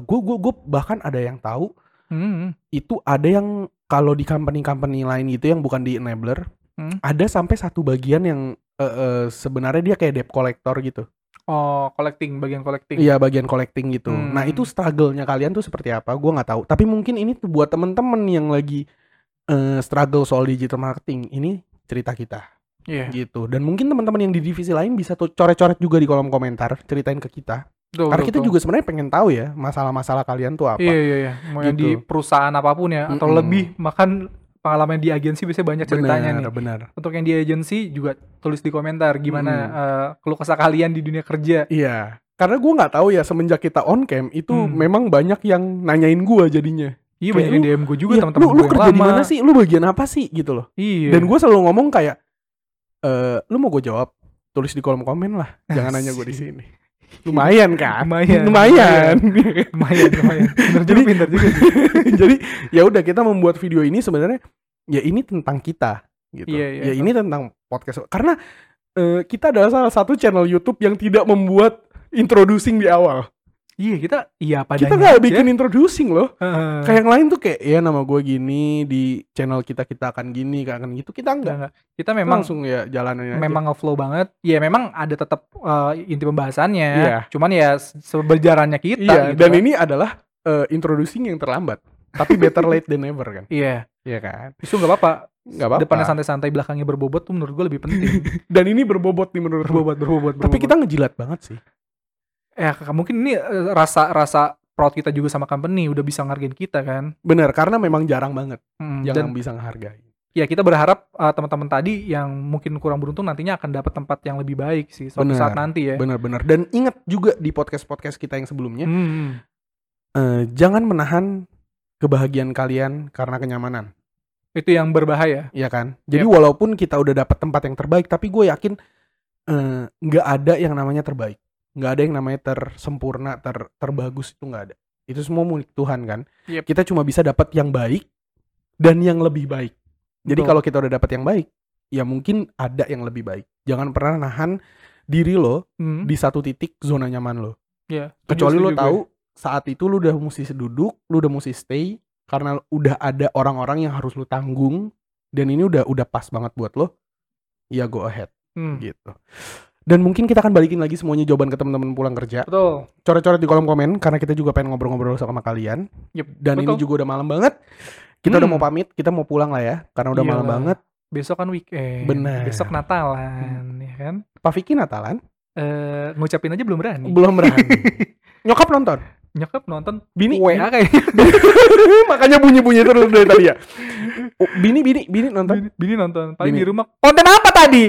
gue gue gue bahkan ada yang tahu Hmm. itu ada yang kalau di company-company lain gitu yang bukan di enabler, Hmm. ada sampai satu bagian yang eh, eh, sebenarnya dia kayak debt collector gitu. Oh, collecting, bagian collecting. Iya bagian collecting gitu. Hmm. Nah itu struggle-nya kalian tuh seperti apa? Gue nggak tahu. Tapi mungkin ini tuh buat temen-temen yang lagi eh, struggle soal digital marketing. Ini cerita kita Iya. gitu. Dan mungkin teman-teman yang di divisi lain bisa tuh coret-coret juga di kolom komentar ceritain ke kita. Betul, Karena betul, kita betul. juga sebenarnya pengen tahu ya masalah-masalah kalian tuh apa. Iya, iya, iya. Mau yang di Gitu. perusahaan apa pun ya atau Mm-mm. lebih makan pengalaman di agensi biasanya banyak ceritanya benar, nih. benar. Untuk yang di agensi juga tulis di komentar gimana Mm. eh, keluh kesah kalian di dunia kerja. Iya. Karena gue nggak tahu ya semenjak kita on cam itu Hmm. memang banyak yang nanyain gue jadinya. Iya Kayak banyak yang DM gue juga Iya, teman-teman lu, lu kerja di mana sih? Lu bagian apa sih gitu loh. Iya. Dan gue selalu ngomong kayak, eh lu mau gue jawab, tulis di kolom komen lah. Jangan nanya gue di sini. Lumayan kan? Lumayan, Lumayan. lumayan, lumayan. Bener juga, Jadi- pinter juga. sih. Jadi ya udah kita membuat video ini sebenarnya ya ini tentang kita gitu. Iya, iya. Ya ini tentang podcast. Karena eh, kita adalah salah satu channel YouTube yang tidak membuat introducing di awal. Iya kita iya padanya. kita nggak bikin introducing loh. Heeh. Kayak yang lain tuh kayak ya nama gue gini di channel kita kita akan gini akan gitu. Kita Enggak. Kita memang langsung ya jalanin aja. memang ngeflow banget. Ya memang ada tetap eh, inti pembahasannya. Iya. Cuman ya se- seberjalannya kita Iya, gitu dan kan. ini adalah eh, introducing yang terlambat. Tapi better late than never kan. Iya. Iya kan? Itu nggak apa-apa. Enggak apa-apa. Depannya santai-santai, belakangnya berbobot tuh menurut gue lebih penting. Dan ini berbobot nih menurut lu. berbobot, berbobot, Tapi berbobot. kita ngejilat banget sih. Ya mungkin ini eh, rasa rasa proud kita juga sama company udah bisa ngargain kita kan. Bener, karena memang jarang banget Hmm, yang dan bisa ngehargai. ya kita berharap eh, teman-teman tadi yang mungkin kurang beruntung nantinya akan dapat tempat yang lebih baik sih suatu Benar. saat nanti ya. Bener-bener. Dan ingat juga di podcast-podcast kita yang sebelumnya, Hmm, eh, jangan menahan kebahagiaan kalian karena kenyamanan. itu yang berbahaya. Iya kan? Jadi walaupun kita udah dapat tempat yang terbaik, tapi gue yakin eh, nggak ada yang namanya terbaik. Nggak ada yang namanya tersempurna, ter terbagus itu nggak ada. Itu semua milik Tuhan kan. Yep. Kita cuma bisa dapat yang baik dan yang lebih baik. Jadi kalau kita udah dapat yang baik, ya mungkin ada yang lebih baik. Jangan pernah nahan diri lo Hmm, di satu titik zona nyaman lo. ya, Kecuali lo setuju gue. tahu saat itu lo udah mesti duduk, lo udah mesti stay karena udah ada orang-orang yang harus lo tanggung dan ini udah udah pas banget buat lo. Ya go ahead Hmm, gitu. Dan mungkin kita akan balikin lagi semuanya jawaban ke teman-teman pulang kerja. betul. Coret-coret di kolom komen karena kita juga pengen ngobrol-ngobrol sama kalian. Yep, Dan ini betul. juga udah malam banget. Kita udah Hmm. mau pamit, kita mau pulang lah ya karena udah malam Iyalah. banget. Besok kan weekend. Benar. Besok Natalan, ya kan? Pak Vicky Natalan Eh ngucapin aja belum berani. belum berani. Nyokap nonton. Nyokap nonton Bini WA kayak makanya bunyi-bunyi terus dari tadi ya. Oh, bini bini bini nonton. Bini, Bini nonton. Paling Bini. di rumah konten apa tadi?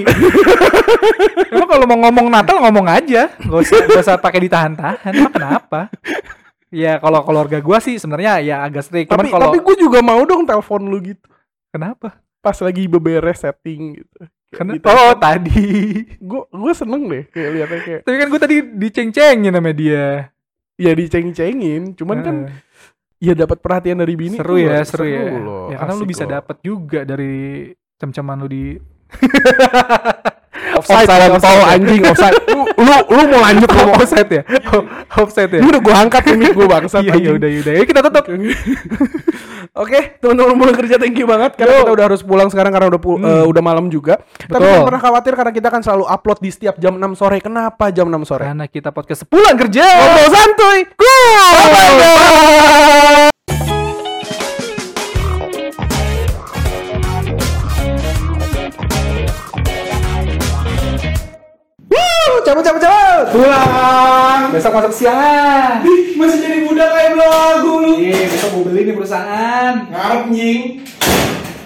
Emang kalau mau ngomong Natal ngomong aja, gak usah gak usah pakai ditahan-tahan. Emang kenapa? Ya kalau keluarga gua sih sebenarnya ya agak strict. Tapi kalau tapi gue juga mau dong telepon lu gitu. kenapa? Pas lagi beberes setting gitu. Karena Gitu. oh tadi. Gue gue seneng deh kayak liatnya kayak Tapi kan gua tadi diceng-cengin sama dia. Ya diceng-cengin. Cuman kan ya dapat perhatian dari bini. seru ya, loh, seru, ya. loh, Ya karena lu bisa dapat juga dari cem-ceman lu di offside, Offside, offside. anjing offside. lu, lu lu mau lanjut ngomong offset ya. offset ya. Ini udah gue angkat ini gue bangsat. Iya, ya anjing. udah, udah. Ya kita tutup. Oke, teman-teman pulang kerja thank you banget karena Yo. kita udah harus pulang sekarang karena udah Hmm. eh, udah malam juga. Tapi Betul. jangan pernah khawatir karena kita akan selalu upload di setiap jam 6 sore. Kenapa jam 6 sore? Karena kita podcast sepulang kerja. Ngobrol santuy. Bye cabut cabut cabut. Pulang. Besok masuk siang. Masih jadi budak kayak belagu lu. Iya, besok mau beli nih perusahaan. Ngarep nying.